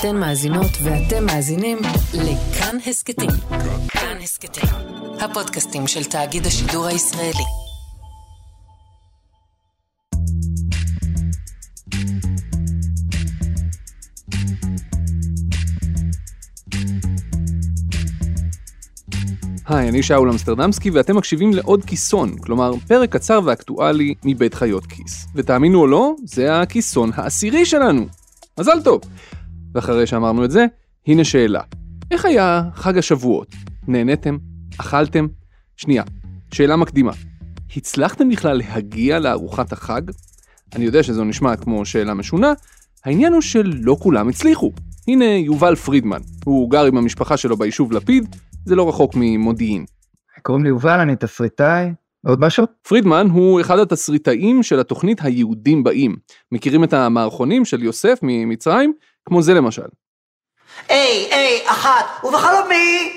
אתן מאזינות ואתם מאזינים לכאן הסכתים. כאן הסכתים, הפודקאסטים של תאגיד השידור הישראלי. היי, אני שאול אמסטרדמסקי ואתם מקשיבים לעוד כיסון, כלומר פרק קצר ואקטואלי מבית חיות כיס. ותאמינו או לא, זה הכיסון העשירי שלנו. מזל טוב. ואחרי שאמרנו את זה, הנה שאלה. איך היה חג השבועות? נהניתם? אכלתם? שנייה, שאלה מקדימה. הצלחתם בכלל להגיע לארוחת החג? אני יודע שזו נשמעת כמו שאלה משונה, העניין הוא שלא כולם הצליחו. הנה יובל פרידמן, הוא גר עם המשפחה שלו ביישוב לפיד, זה לא רחוק ממודיעין. קוראים לי יובל, אני תסריטאי. עוד משהו? פרידמן הוא אחד התסריטאים של התוכנית היהודים באים. מכירים את המערכונים של יוסף ממצרים? כמו זה למשל. היי, היי, אחת, ובחלומי!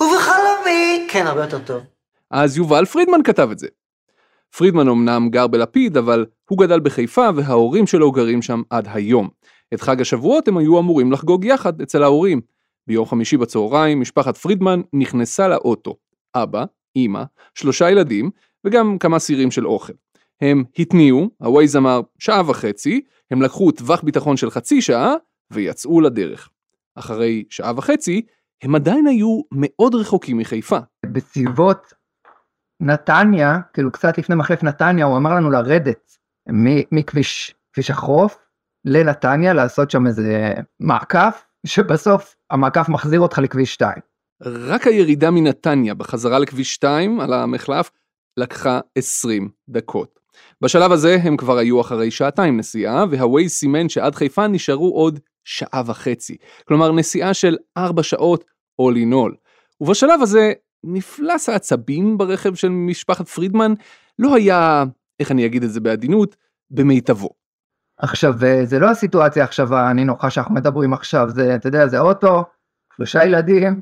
ובחלומי! כן, הרבה יותר טוב. אז יובל פרידמן כתב את זה. פרידמן אמנם גר בלפיד, אבל הוא גדל בחיפה וההורים שלו גרים שם עד היום. את חג השבועות הם היו אמורים לחגוג יחד אצל ההורים. ביום חמישי בצהריים משפחת פרידמן נכנסה לאוטו. אבא, אמא, שלושה ילדים וגם כמה סירים של אוכל. הם התניעו, הווייז אמר שעה וחצי, הם לקחו טווח ביטחון של חצי שעה ויצאו לדרך. אחרי שעה וחצי, הם עדיין היו מאוד רחוקים מחיפה. בסביבות נתניה, כאילו קצת לפני מחלף נתניה, הוא אמר לנו לרדת מכביש כביש החוף לנתניה, לעשות שם איזה מעקף, שבסוף המעקף מחזיר אותך לכביש 2. רק הירידה מנתניה בחזרה לכביש 2 על המחלף לקחה 20 דקות. בשלב הזה הם כבר היו אחרי שעתיים נסיעה, והווייז סימן שעד חיפה נשארו עוד שעה וחצי. כלומר נסיעה של 4 שעות in all. ובשלב הזה מפלס העצבים ברכב של משפחת פרידמן לא היה, איך אני אגיד את זה בעדינות, במיטבו. עכשיו זה לא הסיטואציה עכשיו הנינוחה שאנחנו מדברים עכשיו זה אתה יודע זה אוטו שלושה ילדים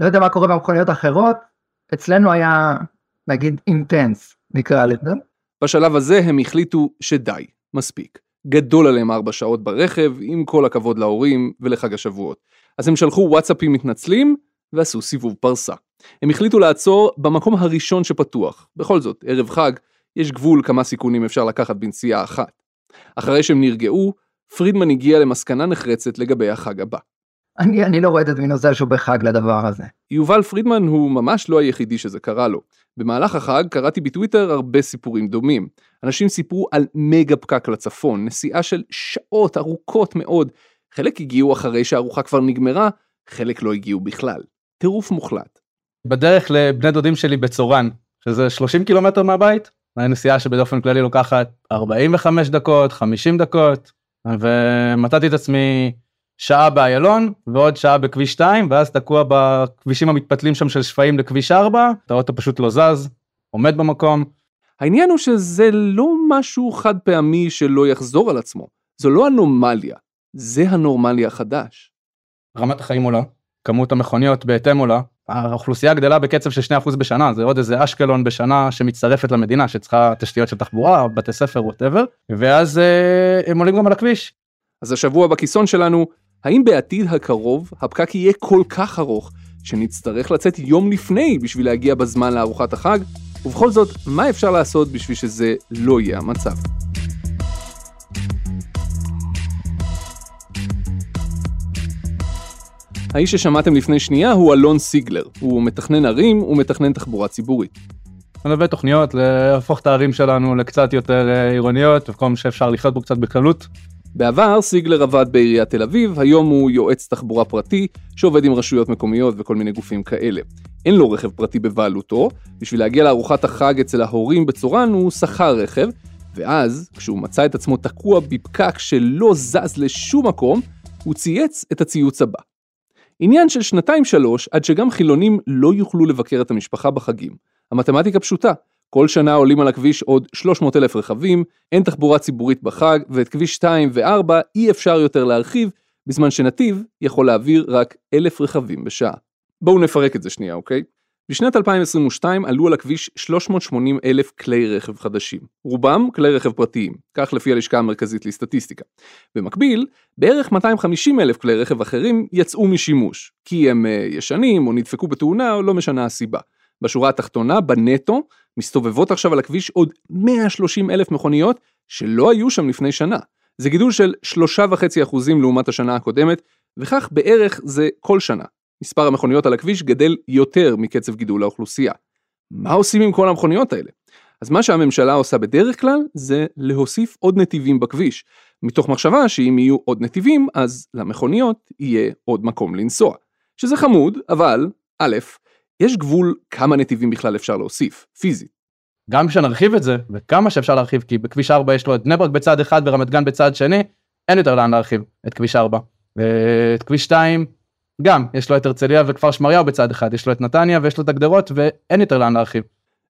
לא יודע מה קורה במכוניות אחרות אצלנו היה נגיד אינטנס נקרא לזה. בשלב הזה הם החליטו שדי מספיק גדול עליהם ארבע שעות ברכב עם כל הכבוד להורים ולחג השבועות אז הם שלחו וואטסאפים מתנצלים ועשו סיבוב פרסה. הם החליטו לעצור במקום הראשון שפתוח בכל זאת ערב חג יש גבול כמה סיכונים אפשר לקחת בנסיעה אחת. אחרי שהם נרגעו, פרידמן הגיע למסקנה נחרצת לגבי החג הבא. אני, אני לא רואה את עצמי נוזל שהוא בחג לדבר הזה. יובל פרידמן הוא ממש לא היחידי שזה קרה לו. במהלך החג קראתי בטוויטר הרבה סיפורים דומים. אנשים סיפרו על מגה פקק לצפון, נסיעה של שעות ארוכות מאוד. חלק הגיעו אחרי שהארוחה כבר נגמרה, חלק לא הגיעו בכלל. טירוף מוחלט. בדרך לבני דודים שלי בצורן, שזה 30 קילומטר מהבית, נסיעה שבאופן כללי לוקחת 45 דקות, 50 דקות, ומצאתי את עצמי שעה באיילון ועוד שעה בכביש 2 ואז תקוע בכבישים המתפתלים שם של שפיים לכביש 4, האוטו פשוט לא זז, עומד במקום. העניין הוא שזה לא משהו חד פעמי שלא יחזור על עצמו, זו לא אנומליה, זה הנורמלי החדש. רמת החיים עולה, כמות המכוניות בהתאם עולה, האוכלוסייה גדלה בקצב של 2% בשנה זה עוד איזה אשקלון בשנה שמצטרפת למדינה שצריכה תשתיות של תחבורה בתי ספר ווטאבר ואז אה, הם עולים גם על הכביש. אז השבוע בכיסון שלנו האם בעתיד הקרוב הפקק יהיה כל כך ארוך שנצטרך לצאת יום לפני בשביל להגיע בזמן לארוחת החג ובכל זאת מה אפשר לעשות בשביל שזה לא יהיה המצב. האיש ששמעתם לפני שנייה הוא אלון סיגלר, הוא מתכנן ערים ומתכנן תחבורה ציבורית. אני מלווה תוכניות להפוך את הערים שלנו לקצת יותר אה, עירוניות, במקום שאפשר לחיות בו קצת בקלות. בעבר סיגלר עבד בעיריית תל אביב, היום הוא יועץ תחבורה פרטי שעובד עם רשויות מקומיות וכל מיני גופים כאלה. אין לו רכב פרטי בבעלותו, בשביל להגיע לארוחת החג אצל ההורים בצורן הוא שכר רכב, ואז, כשהוא מצא את עצמו תקוע בפקק שלא זז לשום מקום, הוא צייץ את הציוץ הבא. עניין של שנתיים שלוש עד שגם חילונים לא יוכלו לבקר את המשפחה בחגים. המתמטיקה פשוטה, כל שנה עולים על הכביש עוד 300 אלף רכבים, אין תחבורה ציבורית בחג, ואת כביש 2 ו-4 אי אפשר יותר להרחיב, בזמן שנתיב יכול להעביר רק אלף רכבים בשעה. בואו נפרק את זה שנייה, אוקיי? בשנת 2022 עלו על הכביש 380 אלף כלי רכב חדשים, רובם כלי רכב פרטיים, כך לפי הלשכה המרכזית לסטטיסטיקה. במקביל, בערך 250 אלף כלי רכב אחרים יצאו משימוש, כי הם uh, ישנים או נדפקו בתאונה או לא משנה הסיבה. בשורה התחתונה, בנטו, מסתובבות עכשיו על הכביש עוד 130 אלף מכוניות שלא היו שם לפני שנה. זה גידול של 3.5% לעומת השנה הקודמת, וכך בערך זה כל שנה. מספר המכוניות על הכביש גדל יותר מקצב גידול האוכלוסייה. מה עושים עם כל המכוניות האלה? אז מה שהממשלה עושה בדרך כלל זה להוסיף עוד נתיבים בכביש, מתוך מחשבה שאם יהיו עוד נתיבים אז למכוניות יהיה עוד מקום לנסוע. שזה חמוד, אבל א', יש גבול כמה נתיבים בכלל אפשר להוסיף, פיזית. גם כשנרחיב את זה, וכמה שאפשר להרחיב, כי בכביש 4 יש לו את בני ברק בצד אחד ורמת גן בצד שני, אין יותר לאן להרחיב את כביש 4. ואת כביש 2, גם, יש לו את הרצליה וכפר שמריהו בצד אחד, יש לו את נתניה ויש לו את הגדרות, ואין יותר לאן להרחיב.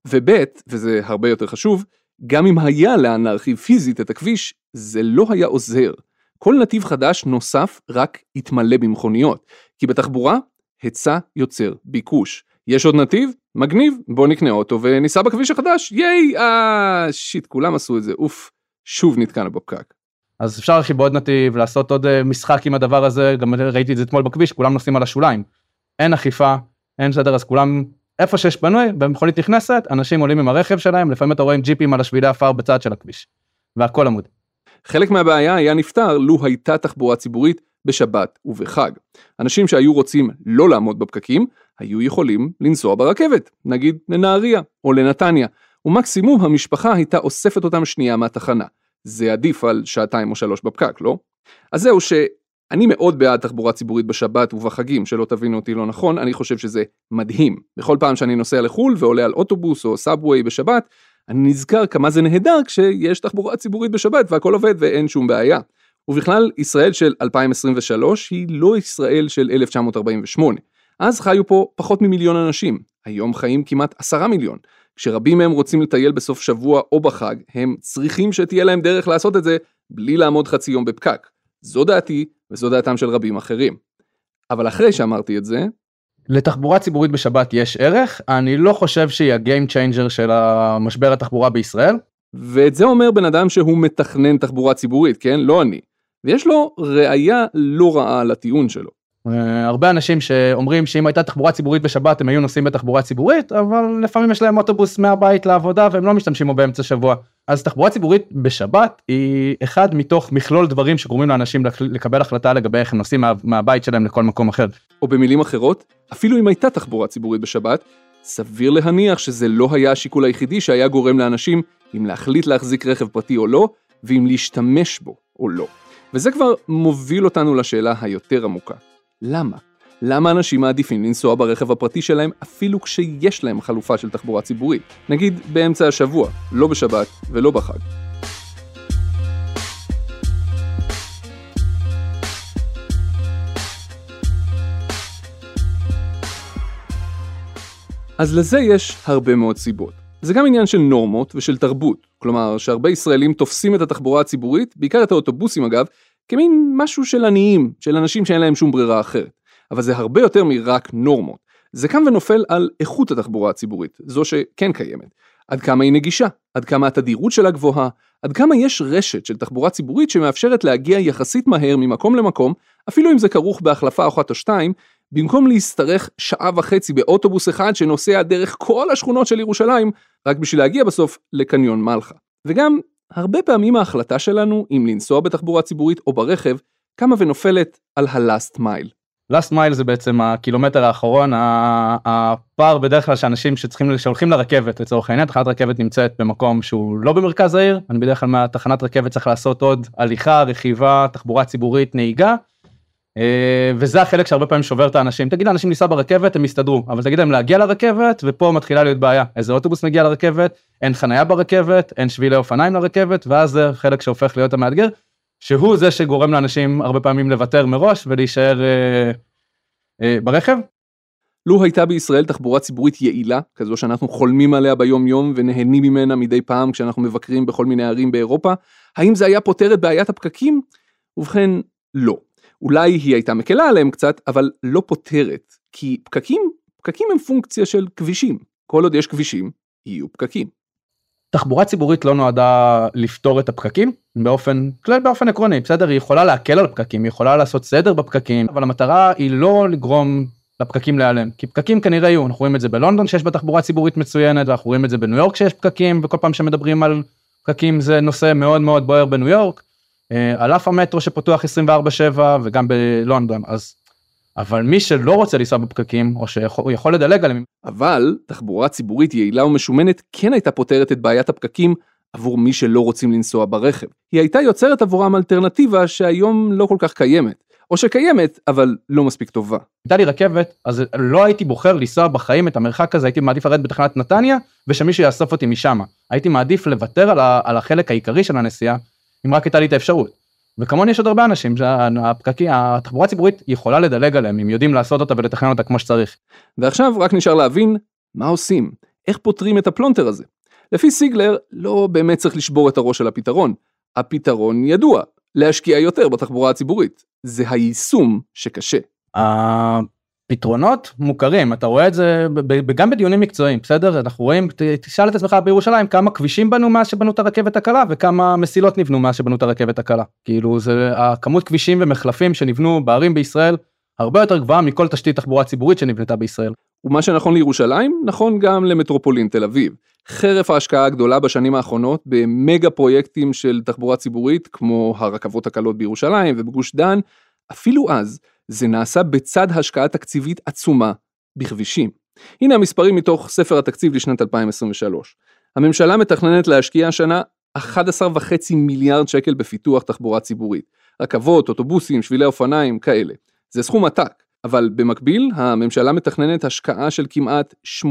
וב', וזה הרבה יותר חשוב, גם אם היה לאן להרחיב פיזית את הכביש, זה לא היה עוזר. כל נתיב חדש נוסף רק יתמלא במכוניות, כי בתחבורה, היצע יוצר ביקוש. יש עוד נתיב? מגניב, בוא נקנה אוטו וניסע בכביש החדש, ייי, אה, שיט, כולם עשו את זה, אוף, שוב נתקענו בפקק. אז אפשר להרחיב בעוד נתיב, לעשות עוד אה, משחק עם הדבר הזה, גם ראיתי את זה אתמול בכביש, כולם נוסעים על השוליים. אין אכיפה, אין סדר, אז כולם, איפה שיש פנוי, במכונית נכנסת, אנשים עולים עם הרכב שלהם, לפעמים אתה רואה עם ג'יפים על השבילי עפר בצד של הכביש. והכל עמוד. חלק מהבעיה היה נפתר לו הייתה תחבורה ציבורית בשבת ובחג. אנשים שהיו רוצים לא לעמוד בפקקים, היו יכולים לנסוע ברכבת, נגיד לנהריה או לנתניה, ומקסימום המשפחה הייתה אוספת אותם שנייה מהתחנה. זה עדיף על שעתיים או שלוש בפקק, לא? אז זהו שאני מאוד בעד תחבורה ציבורית בשבת ובחגים, שלא תבינו אותי לא נכון, אני חושב שזה מדהים. בכל פעם שאני נוסע לחו"ל ועולה על אוטובוס או סאבווי בשבת, אני נזכר כמה זה נהדר כשיש תחבורה ציבורית בשבת והכל עובד ואין שום בעיה. ובכלל, ישראל של 2023 היא לא ישראל של 1948. אז חיו פה פחות ממיליון אנשים, היום חיים כמעט עשרה מיליון. כשרבים מהם רוצים לטייל בסוף שבוע או בחג, הם צריכים שתהיה להם דרך לעשות את זה בלי לעמוד חצי יום בפקק. זו דעתי וזו דעתם של רבים אחרים. אבל אחרי שאמרתי את זה... לתחבורה ציבורית בשבת יש ערך, אני לא חושב שהיא ה game changer של המשבר התחבורה בישראל. ואת זה אומר בן אדם שהוא מתכנן תחבורה ציבורית, כן? לא אני. ויש לו ראייה לא רעה לטיעון שלו. אה, הרבה אנשים שאומרים שאם הייתה תחבורה ציבורית בשבת הם היו נוסעים בתחבורה ציבורית אבל לפעמים יש להם אוטובוס מהבית לעבודה והם לא משתמשים בו באמצע שבוע אז תחבורה ציבורית בשבת היא אחד מתוך מכלול דברים שגורמים לאנשים לקבל החלטה לגבי איך הם נוסעים מה, מהבית שלהם לכל מקום אחר. או במילים אחרות אפילו אם הייתה תחבורה ציבורית בשבת סביר להניח שזה לא היה השיקול היחידי שהיה גורם לאנשים אם להחליט להחזיק רכב פרטי או לא ואם להשתמש בו או לא. וזה כבר מוביל אותנו לשאלה היותר עמוקה. למה? למה אנשים מעדיפים לנסוע ברכב הפרטי שלהם אפילו כשיש להם חלופה של תחבורה ציבורית? נגיד באמצע השבוע, לא בשבת ולא בחג. אז לזה יש הרבה מאוד סיבות. זה גם עניין של נורמות ושל תרבות, כלומר שהרבה ישראלים תופסים את התחבורה הציבורית, בעיקר את האוטובוסים אגב, כמין משהו של עניים, של אנשים שאין להם שום ברירה אחרת. אבל זה הרבה יותר מרק נורמות. זה קם ונופל על איכות התחבורה הציבורית, זו שכן קיימת. עד כמה היא נגישה, עד כמה התדירות שלה גבוהה, עד כמה יש רשת של תחבורה ציבורית שמאפשרת להגיע יחסית מהר ממקום למקום, אפילו אם זה כרוך בהחלפה אחת או שתיים, במקום להשתרך שעה וחצי באוטובוס אחד שנוסע דרך כל השכונות של ירושלים, רק בשביל להגיע בסוף לקניון מלחה. וגם הרבה פעמים ההחלטה שלנו אם לנסוע בתחבורה ציבורית או ברכב קמה ונופלת על ה-last mile. last mile זה בעצם הקילומטר האחרון הפער בדרך כלל שאנשים שצריכים שהולכים לרכבת לצורך העניין תחנת רכבת נמצאת במקום שהוא לא במרכז העיר אני בדרך כלל מהתחנת רכבת צריך לעשות עוד הליכה רכיבה תחבורה ציבורית נהיגה. אה, וזה החלק שהרבה פעמים שובר את האנשים תגיד לאנשים לנסוע ברכבת הם יסתדרו אבל תגיד להם להגיע לרכבת ופה מתחילה להיות בעיה איזה אוטובוס מגיע לרכבת אין חניה ברכבת אין שבילי אופניים לרכבת ואז זה חלק שהופך להיות המאתגר שהוא זה שגורם לאנשים הרבה פעמים לוותר מראש ולהישאר אה, אה, ברכב. לו הייתה בישראל תחבורה ציבורית יעילה, כזו שאנחנו חולמים עליה ביום יום ונהנים ממנה מדי פעם כשאנחנו מבקרים בכל מיני ערים באירופה, האם זה היה פותר את בעיית הפקקים? ובכן, לא. אולי היא הייתה מקלה עליהם קצת, אבל לא פותרת, כי פקקים פקקים הם פונקציה של כבישים. כל עוד יש כבישים, יהיו פקקים. תחבורה ציבורית לא נועדה לפתור את הפקקים באופן כלל באופן עקרוני בסדר היא יכולה להקל על פקקים היא יכולה לעשות סדר בפקקים אבל המטרה היא לא לגרום לפקקים להיעלם כי פקקים כנראה יהיו אנחנו רואים את זה בלונדון שיש בה תחבורה ציבורית מצוינת ואנחנו רואים את זה בניו יורק שיש פקקים וכל פעם שמדברים על פקקים זה נושא מאוד מאוד בוער בניו יורק. אה, על אף המטרו שפתוח 24/7 וגם בלונדון אז אבל מי שלא רוצה לנסוע בפקקים או שהוא יכול לדלג עליהם אבל תחבורה ציבורית יעילה ומשומנת כן הייתה פותרת את בעיית הפקקים עבור מי שלא רוצים לנסוע ברכב. היא הייתה יוצרת עבורם אלטרנטיבה שהיום לא כל כך קיימת. או שקיימת, אבל לא מספיק טובה. הייתה לי רכבת, אז לא הייתי בוחר לנסוע בחיים את המרחק הזה, הייתי מעדיף לרדת בתחנת נתניה, ושמישהו יאסוף אותי משם. הייתי מעדיף לוותר על, ה, על החלק העיקרי של הנסיעה, אם רק הייתה לי את האפשרות. וכמוני יש עוד הרבה אנשים שהפקקים, התחבורה הציבורית יכולה לדלג עליהם, אם יודעים לעשות אותה ולתכנן אותה כמו שצריך. ועכשיו רק נשאר להבין מה עושים, איך פותרים את הפלונטר הזה. לפי סיגלר, לא באמת צריך לשבור את הראש על הפתרון. הפתרון ידוע, להשקיע יותר בתחבורה הציבורית. זה היישום שקשה. הפתרונות מוכרים, אתה רואה את זה גם בדיונים מקצועיים, בסדר? אנחנו רואים, תשאל את עצמך בירושלים כמה כבישים בנו מאז שבנו את הרכבת הקלה וכמה מסילות נבנו מאז שבנו את הרכבת הקלה. כאילו זה הכמות כבישים ומחלפים שנבנו בערים בישראל הרבה יותר גבוהה מכל תשתית תחבורה ציבורית שנבנתה בישראל. ומה שנכון לירושלים, נכון גם למטרופולין תל אביב. חרף ההשקעה הגדולה בשנים האחרונות במגה פרויקטים של תחבורה ציבורית, כמו הרכבות הקלות בירושלים ובגוש דן, אפילו אז זה נעשה בצד השקעה תקציבית עצומה בכבישים. הנה המספרים מתוך ספר התקציב לשנת 2023. הממשלה מתכננת להשקיע השנה 11.5 מיליארד שקל בפיתוח תחבורה ציבורית. רכבות, אוטובוסים, שבילי אופניים, כאלה. זה סכום עתק. אבל במקביל הממשלה מתכננת השקעה של כמעט 8.5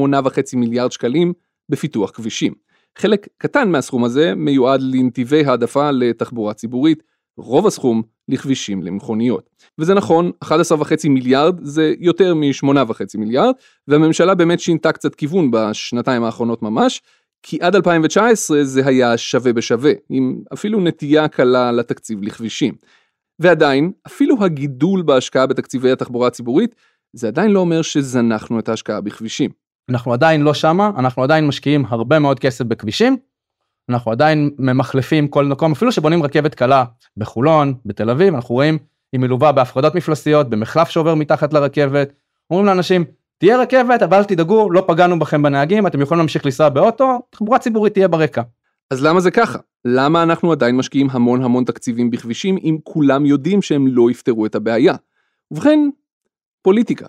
מיליארד שקלים בפיתוח כבישים. חלק קטן מהסכום הזה מיועד לנתיבי העדפה לתחבורה ציבורית, רוב הסכום לכבישים למכוניות. וזה נכון, 11.5 מיליארד זה יותר מ-8.5 מיליארד, והממשלה באמת שינתה קצת כיוון בשנתיים האחרונות ממש, כי עד 2019 זה היה שווה בשווה, עם אפילו נטייה קלה לתקציב לכבישים. ועדיין, אפילו הגידול בהשקעה בתקציבי התחבורה הציבורית, זה עדיין לא אומר שזנחנו את ההשקעה בכבישים. אנחנו עדיין לא שמה, אנחנו עדיין משקיעים הרבה מאוד כסף בכבישים, אנחנו עדיין ממחלפים כל מקום, אפילו שבונים רכבת קלה בחולון, בתל אביב, אנחנו רואים, היא מלווה בהפרדות מפלסיות, במחלף שעובר מתחת לרכבת, אומרים לאנשים, תהיה רכבת, אבל תדאגו, לא פגענו בכם בנהגים, אתם יכולים להמשיך לנסוע באוטו, תחבורה ציבורית תהיה ברקע. אז למה זה ככה? למה אנחנו עדיין משקיעים המון המון תקציבים בכבישים אם כולם יודעים שהם לא יפתרו את הבעיה? ובכן, פוליטיקה.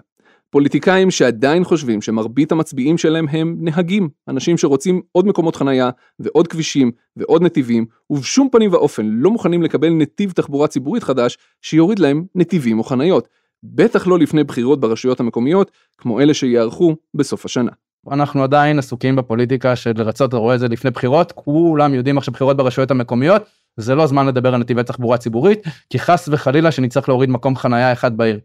פוליטיקאים שעדיין חושבים שמרבית המצביעים שלהם הם נהגים, אנשים שרוצים עוד מקומות חנייה ועוד כבישים ועוד נתיבים, ובשום פנים ואופן לא מוכנים לקבל נתיב תחבורה ציבורית חדש שיוריד להם נתיבים או חניות. בטח לא לפני בחירות ברשויות המקומיות, כמו אלה שיערכו בסוף השנה. אנחנו עדיין עסוקים בפוליטיקה של לרצות, אתה רואה את זה לפני בחירות, כולם יודעים עכשיו בחירות ברשויות המקומיות, זה לא זמן לדבר על נתיבי תחבורה ציבורית, כי חס וחלילה שנצטרך להוריד מקום חנייה אחד בעיר.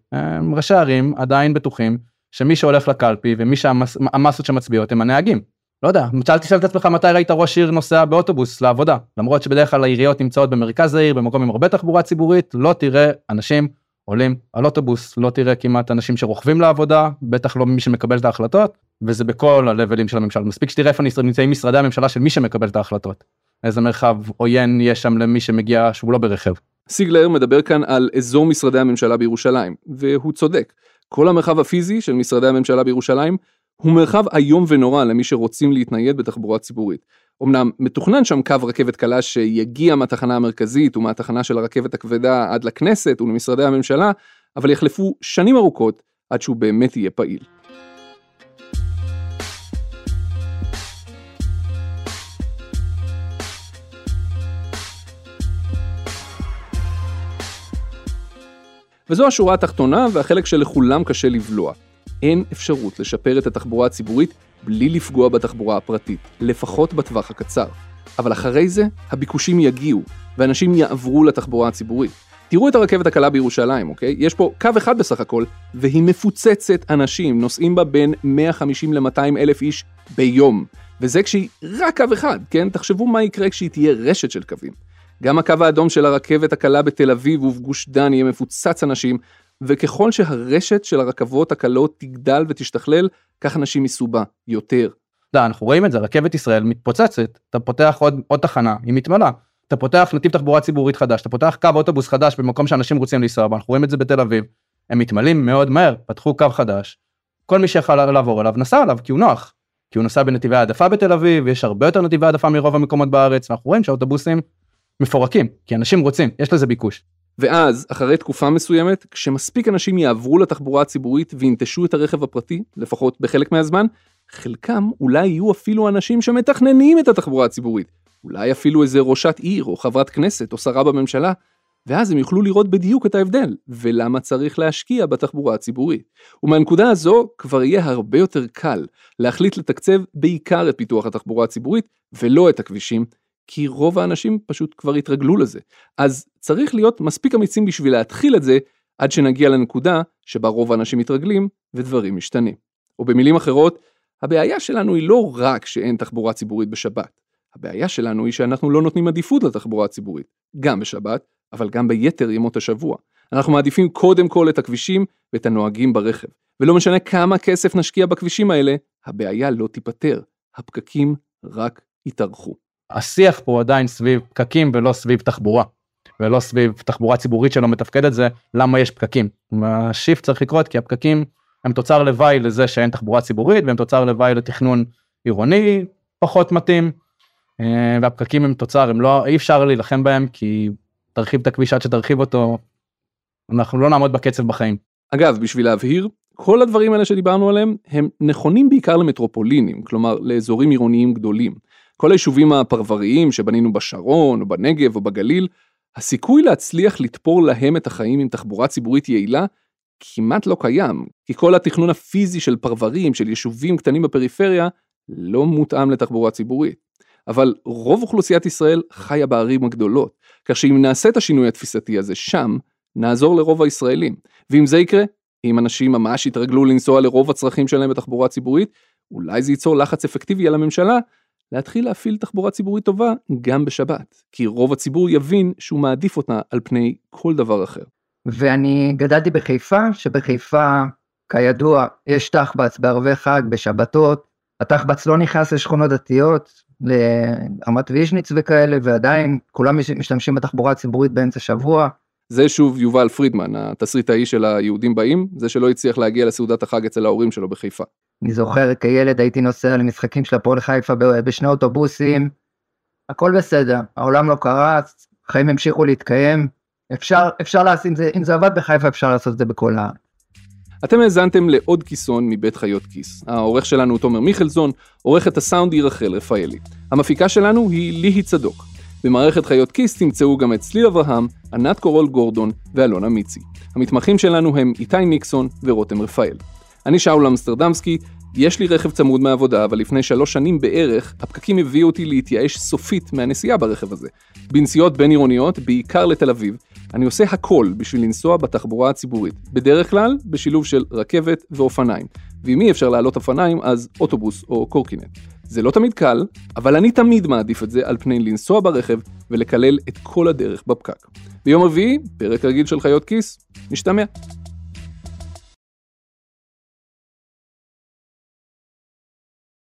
ראשי הערים עדיין בטוחים שמי שהולך לקלפי ומי שהמסות שמצביעות הם הנהגים. לא יודע, שאל תשאל את עצמך מתי ראית ראש עיר נוסע באוטובוס לעבודה, למרות שבדרך כלל העיריות נמצאות במרכז העיר, במקום עם הרבה תחבורה ציבורית, לא תראה אנשים עולים על אוטובוס, לא תראה כמעט אנשים שרוכבים לעבודה, בטח לא מי שמקבל את ההחלטות, וזה בכל הלבלים של הממשל. מספיק שתראה איפה נמצאים משרדי הממשלה של מי שמקבל את ההחלטות. איזה מרחב עוין יש שם למי שמגיע שהוא לא ברכב. סיגלר מדבר כאן על אזור משרדי הממשלה בירושלים, והוא צודק. כל המרחב הפיזי של משרדי הממשלה בירושלים הוא מרחב איום ונורא למי שרוצים להתנייד בתחבורה ציבורית. אמנם מתוכנן שם קו רכבת קלה שיגיע מהתחנה המרכזית ומהתחנה של הרכבת הכבדה עד לכנסת ולמשרדי הממשלה, אבל יחלפו שנים ארוכות עד שהוא באמת יהיה פעיל. וזו השורה התחתונה והחלק שלכולם קשה לבלוע. אין אפשרות לשפר את התחבורה הציבורית בלי לפגוע בתחבורה הפרטית, לפחות בטווח הקצר. אבל אחרי זה, הביקושים יגיעו, ואנשים יעברו לתחבורה הציבורית. תראו את הרכבת הקלה בירושלים, אוקיי? יש פה קו אחד בסך הכל, והיא מפוצצת אנשים, נוסעים בה בין 150 ל-200 אלף איש ביום. וזה כשהיא רק קו אחד, כן? תחשבו מה יקרה כשהיא תהיה רשת של קווים. גם הקו האדום של הרכבת הקלה בתל אביב ובגוש דן יהיה מפוצץ אנשים, וככל שהרשת של הרכבות הקלות תגדל ותשתכלל, כך אנשים ייסעו בה יותר. יודע, אנחנו רואים את זה, רכבת ישראל מתפוצצת, אתה פותח עוד, עוד תחנה, היא מתמלאה. אתה פותח נתיב תחבורה ציבורית חדש, אתה פותח קו אוטובוס חדש במקום שאנשים רוצים לנסוע בו, אנחנו רואים את זה בתל אביב, הם מתמלאים מאוד מהר, פתחו קו חדש, כל מי שיכול לעבור אליו נסע עליו כי הוא נוח, כי הוא נוסע בנתיבי העדפה בתל אביב, יש הרבה יותר נתיבי העדפה מרוב המקומות בארץ, ואנחנו רואים שהאוטובוסים מפורקים, כי אנשים רוצים, יש לזה ביקוש. ואז, אחרי תקופה מסוימת, כשמספיק אנשים יעברו לתחבורה הציבורית וינטשו את הרכב הפרטי, לפחות בחלק מהזמן, חלקם אולי יהיו אפילו אנשים שמתכננים את התחבורה הציבורית. אולי אפילו איזה ראשת עיר, או חברת כנסת, או שרה בממשלה, ואז הם יוכלו לראות בדיוק את ההבדל, ולמה צריך להשקיע בתחבורה הציבורית. ומהנקודה הזו כבר יהיה הרבה יותר קל להחליט לתקצב בעיקר את פיתוח התחבורה הציבורית, ולא את הכבישים, כי רוב האנשים פשוט כבר התרגלו לזה. אז צריך להיות מספיק אמיצים בשביל להתחיל את זה, עד שנגיע לנקודה שבה רוב האנשים מתרגלים ודברים משתנים. או במילים אחרות, הבעיה שלנו היא לא רק שאין תחבורה ציבורית בשבת. הבעיה שלנו היא שאנחנו לא נותנים עדיפות לתחבורה הציבורית, גם בשבת, אבל גם ביתר ימות השבוע. אנחנו מעדיפים קודם כל את הכבישים ואת הנוהגים ברכב. ולא משנה כמה כסף נשקיע בכבישים האלה, הבעיה לא תיפתר. הפקקים רק יתארכו. השיח פה עדיין סביב פקקים ולא סביב תחבורה. ולא סביב תחבורה ציבורית שלא מתפקדת זה למה יש פקקים. השיפט צריך לקרות כי הפקקים הם תוצר לוואי לזה שאין תחבורה ציבורית והם תוצר לוואי לתכנון עירוני פחות מתאים. אה, והפקקים הם תוצר הם לא אי אפשר להילחם בהם כי תרחיב את הכביש עד שתרחיב אותו. אנחנו לא נעמוד בקצב בחיים. אגב, בשביל להבהיר, כל הדברים האלה שדיברנו עליהם הם נכונים בעיקר למטרופולינים, כלומר לאזורים עירוניים גדולים. כל היישובים הפרבריים שבנינו בשרון או בנגב או בגליל, הסיכוי להצליח לתפור להם את החיים עם תחבורה ציבורית יעילה כמעט לא קיים, כי כל התכנון הפיזי של פרברים, של יישובים קטנים בפריפריה, לא מותאם לתחבורה ציבורית. אבל רוב אוכלוסיית ישראל חיה בערים הגדולות, כך שאם נעשה את השינוי התפיסתי הזה שם, נעזור לרוב הישראלים. ואם זה יקרה, אם אנשים ממש יתרגלו לנסוע לרוב הצרכים שלהם בתחבורה ציבורית, אולי זה ייצור לחץ אפקטיבי על הממשלה להתחיל להפעיל תחבורה ציבורית טובה גם בשבת, כי רוב הציבור יבין שהוא מעדיף אותה על פני כל דבר אחר. ואני גדלתי בחיפה, שבחיפה, כידוע, יש תחב"צ בערבי חג, בשבתות, התחב"צ לא נכנס לשכונות דתיות, לרמת ויז'ניץ וכאלה, ועדיין כולם משתמשים בתחבורה הציבורית באמצע שבוע. זה שוב יובל פרידמן, התסריטאי של היהודים באים, זה שלא הצליח להגיע לסעודת החג אצל ההורים שלו בחיפה. אני זוכר כילד הייתי נוסע למשחקים של הפועל חיפה בשני אוטובוסים, הכל בסדר, העולם לא קרץ, החיים המשיכו להתקיים, אפשר, אפשר לעשות, אם זה, אם זה עבד בחיפה אפשר לעשות את זה בכל הארץ. אתם האזנתם לעוד כיסון מבית חיות כיס. העורך שלנו הוא תומר מיכלזון, עורכת הסאונד היא רחל רפאלי. המפיקה שלנו היא ליהי צדוק. במערכת חיות כיס תמצאו גם את צליל אברהם, ענת קורול גורדון ואלונה מיצי. המתמחים שלנו הם איתי ניקסון ורותם רפאל. אני שאול אמסטרדמסקי, יש לי רכב צמוד מהעבודה, אבל לפני שלוש שנים בערך, הפקקים הביאו אותי להתייאש סופית מהנסיעה ברכב הזה. בנסיעות בין עירוניות, בעיקר לתל אביב, אני עושה הכל בשביל לנסוע בתחבורה הציבורית. בדרך כלל, בשילוב של רכבת ואופניים. ואם אי אפשר לעלות אופניים, אז אוטובוס או קורקינט. זה לא תמיד קל, אבל אני תמיד מעדיף את זה על פני לנסוע ברכב ולקלל את כל הדרך בפקק. ביום רביעי, פרק רגיל של חיות כיס, נשתמע.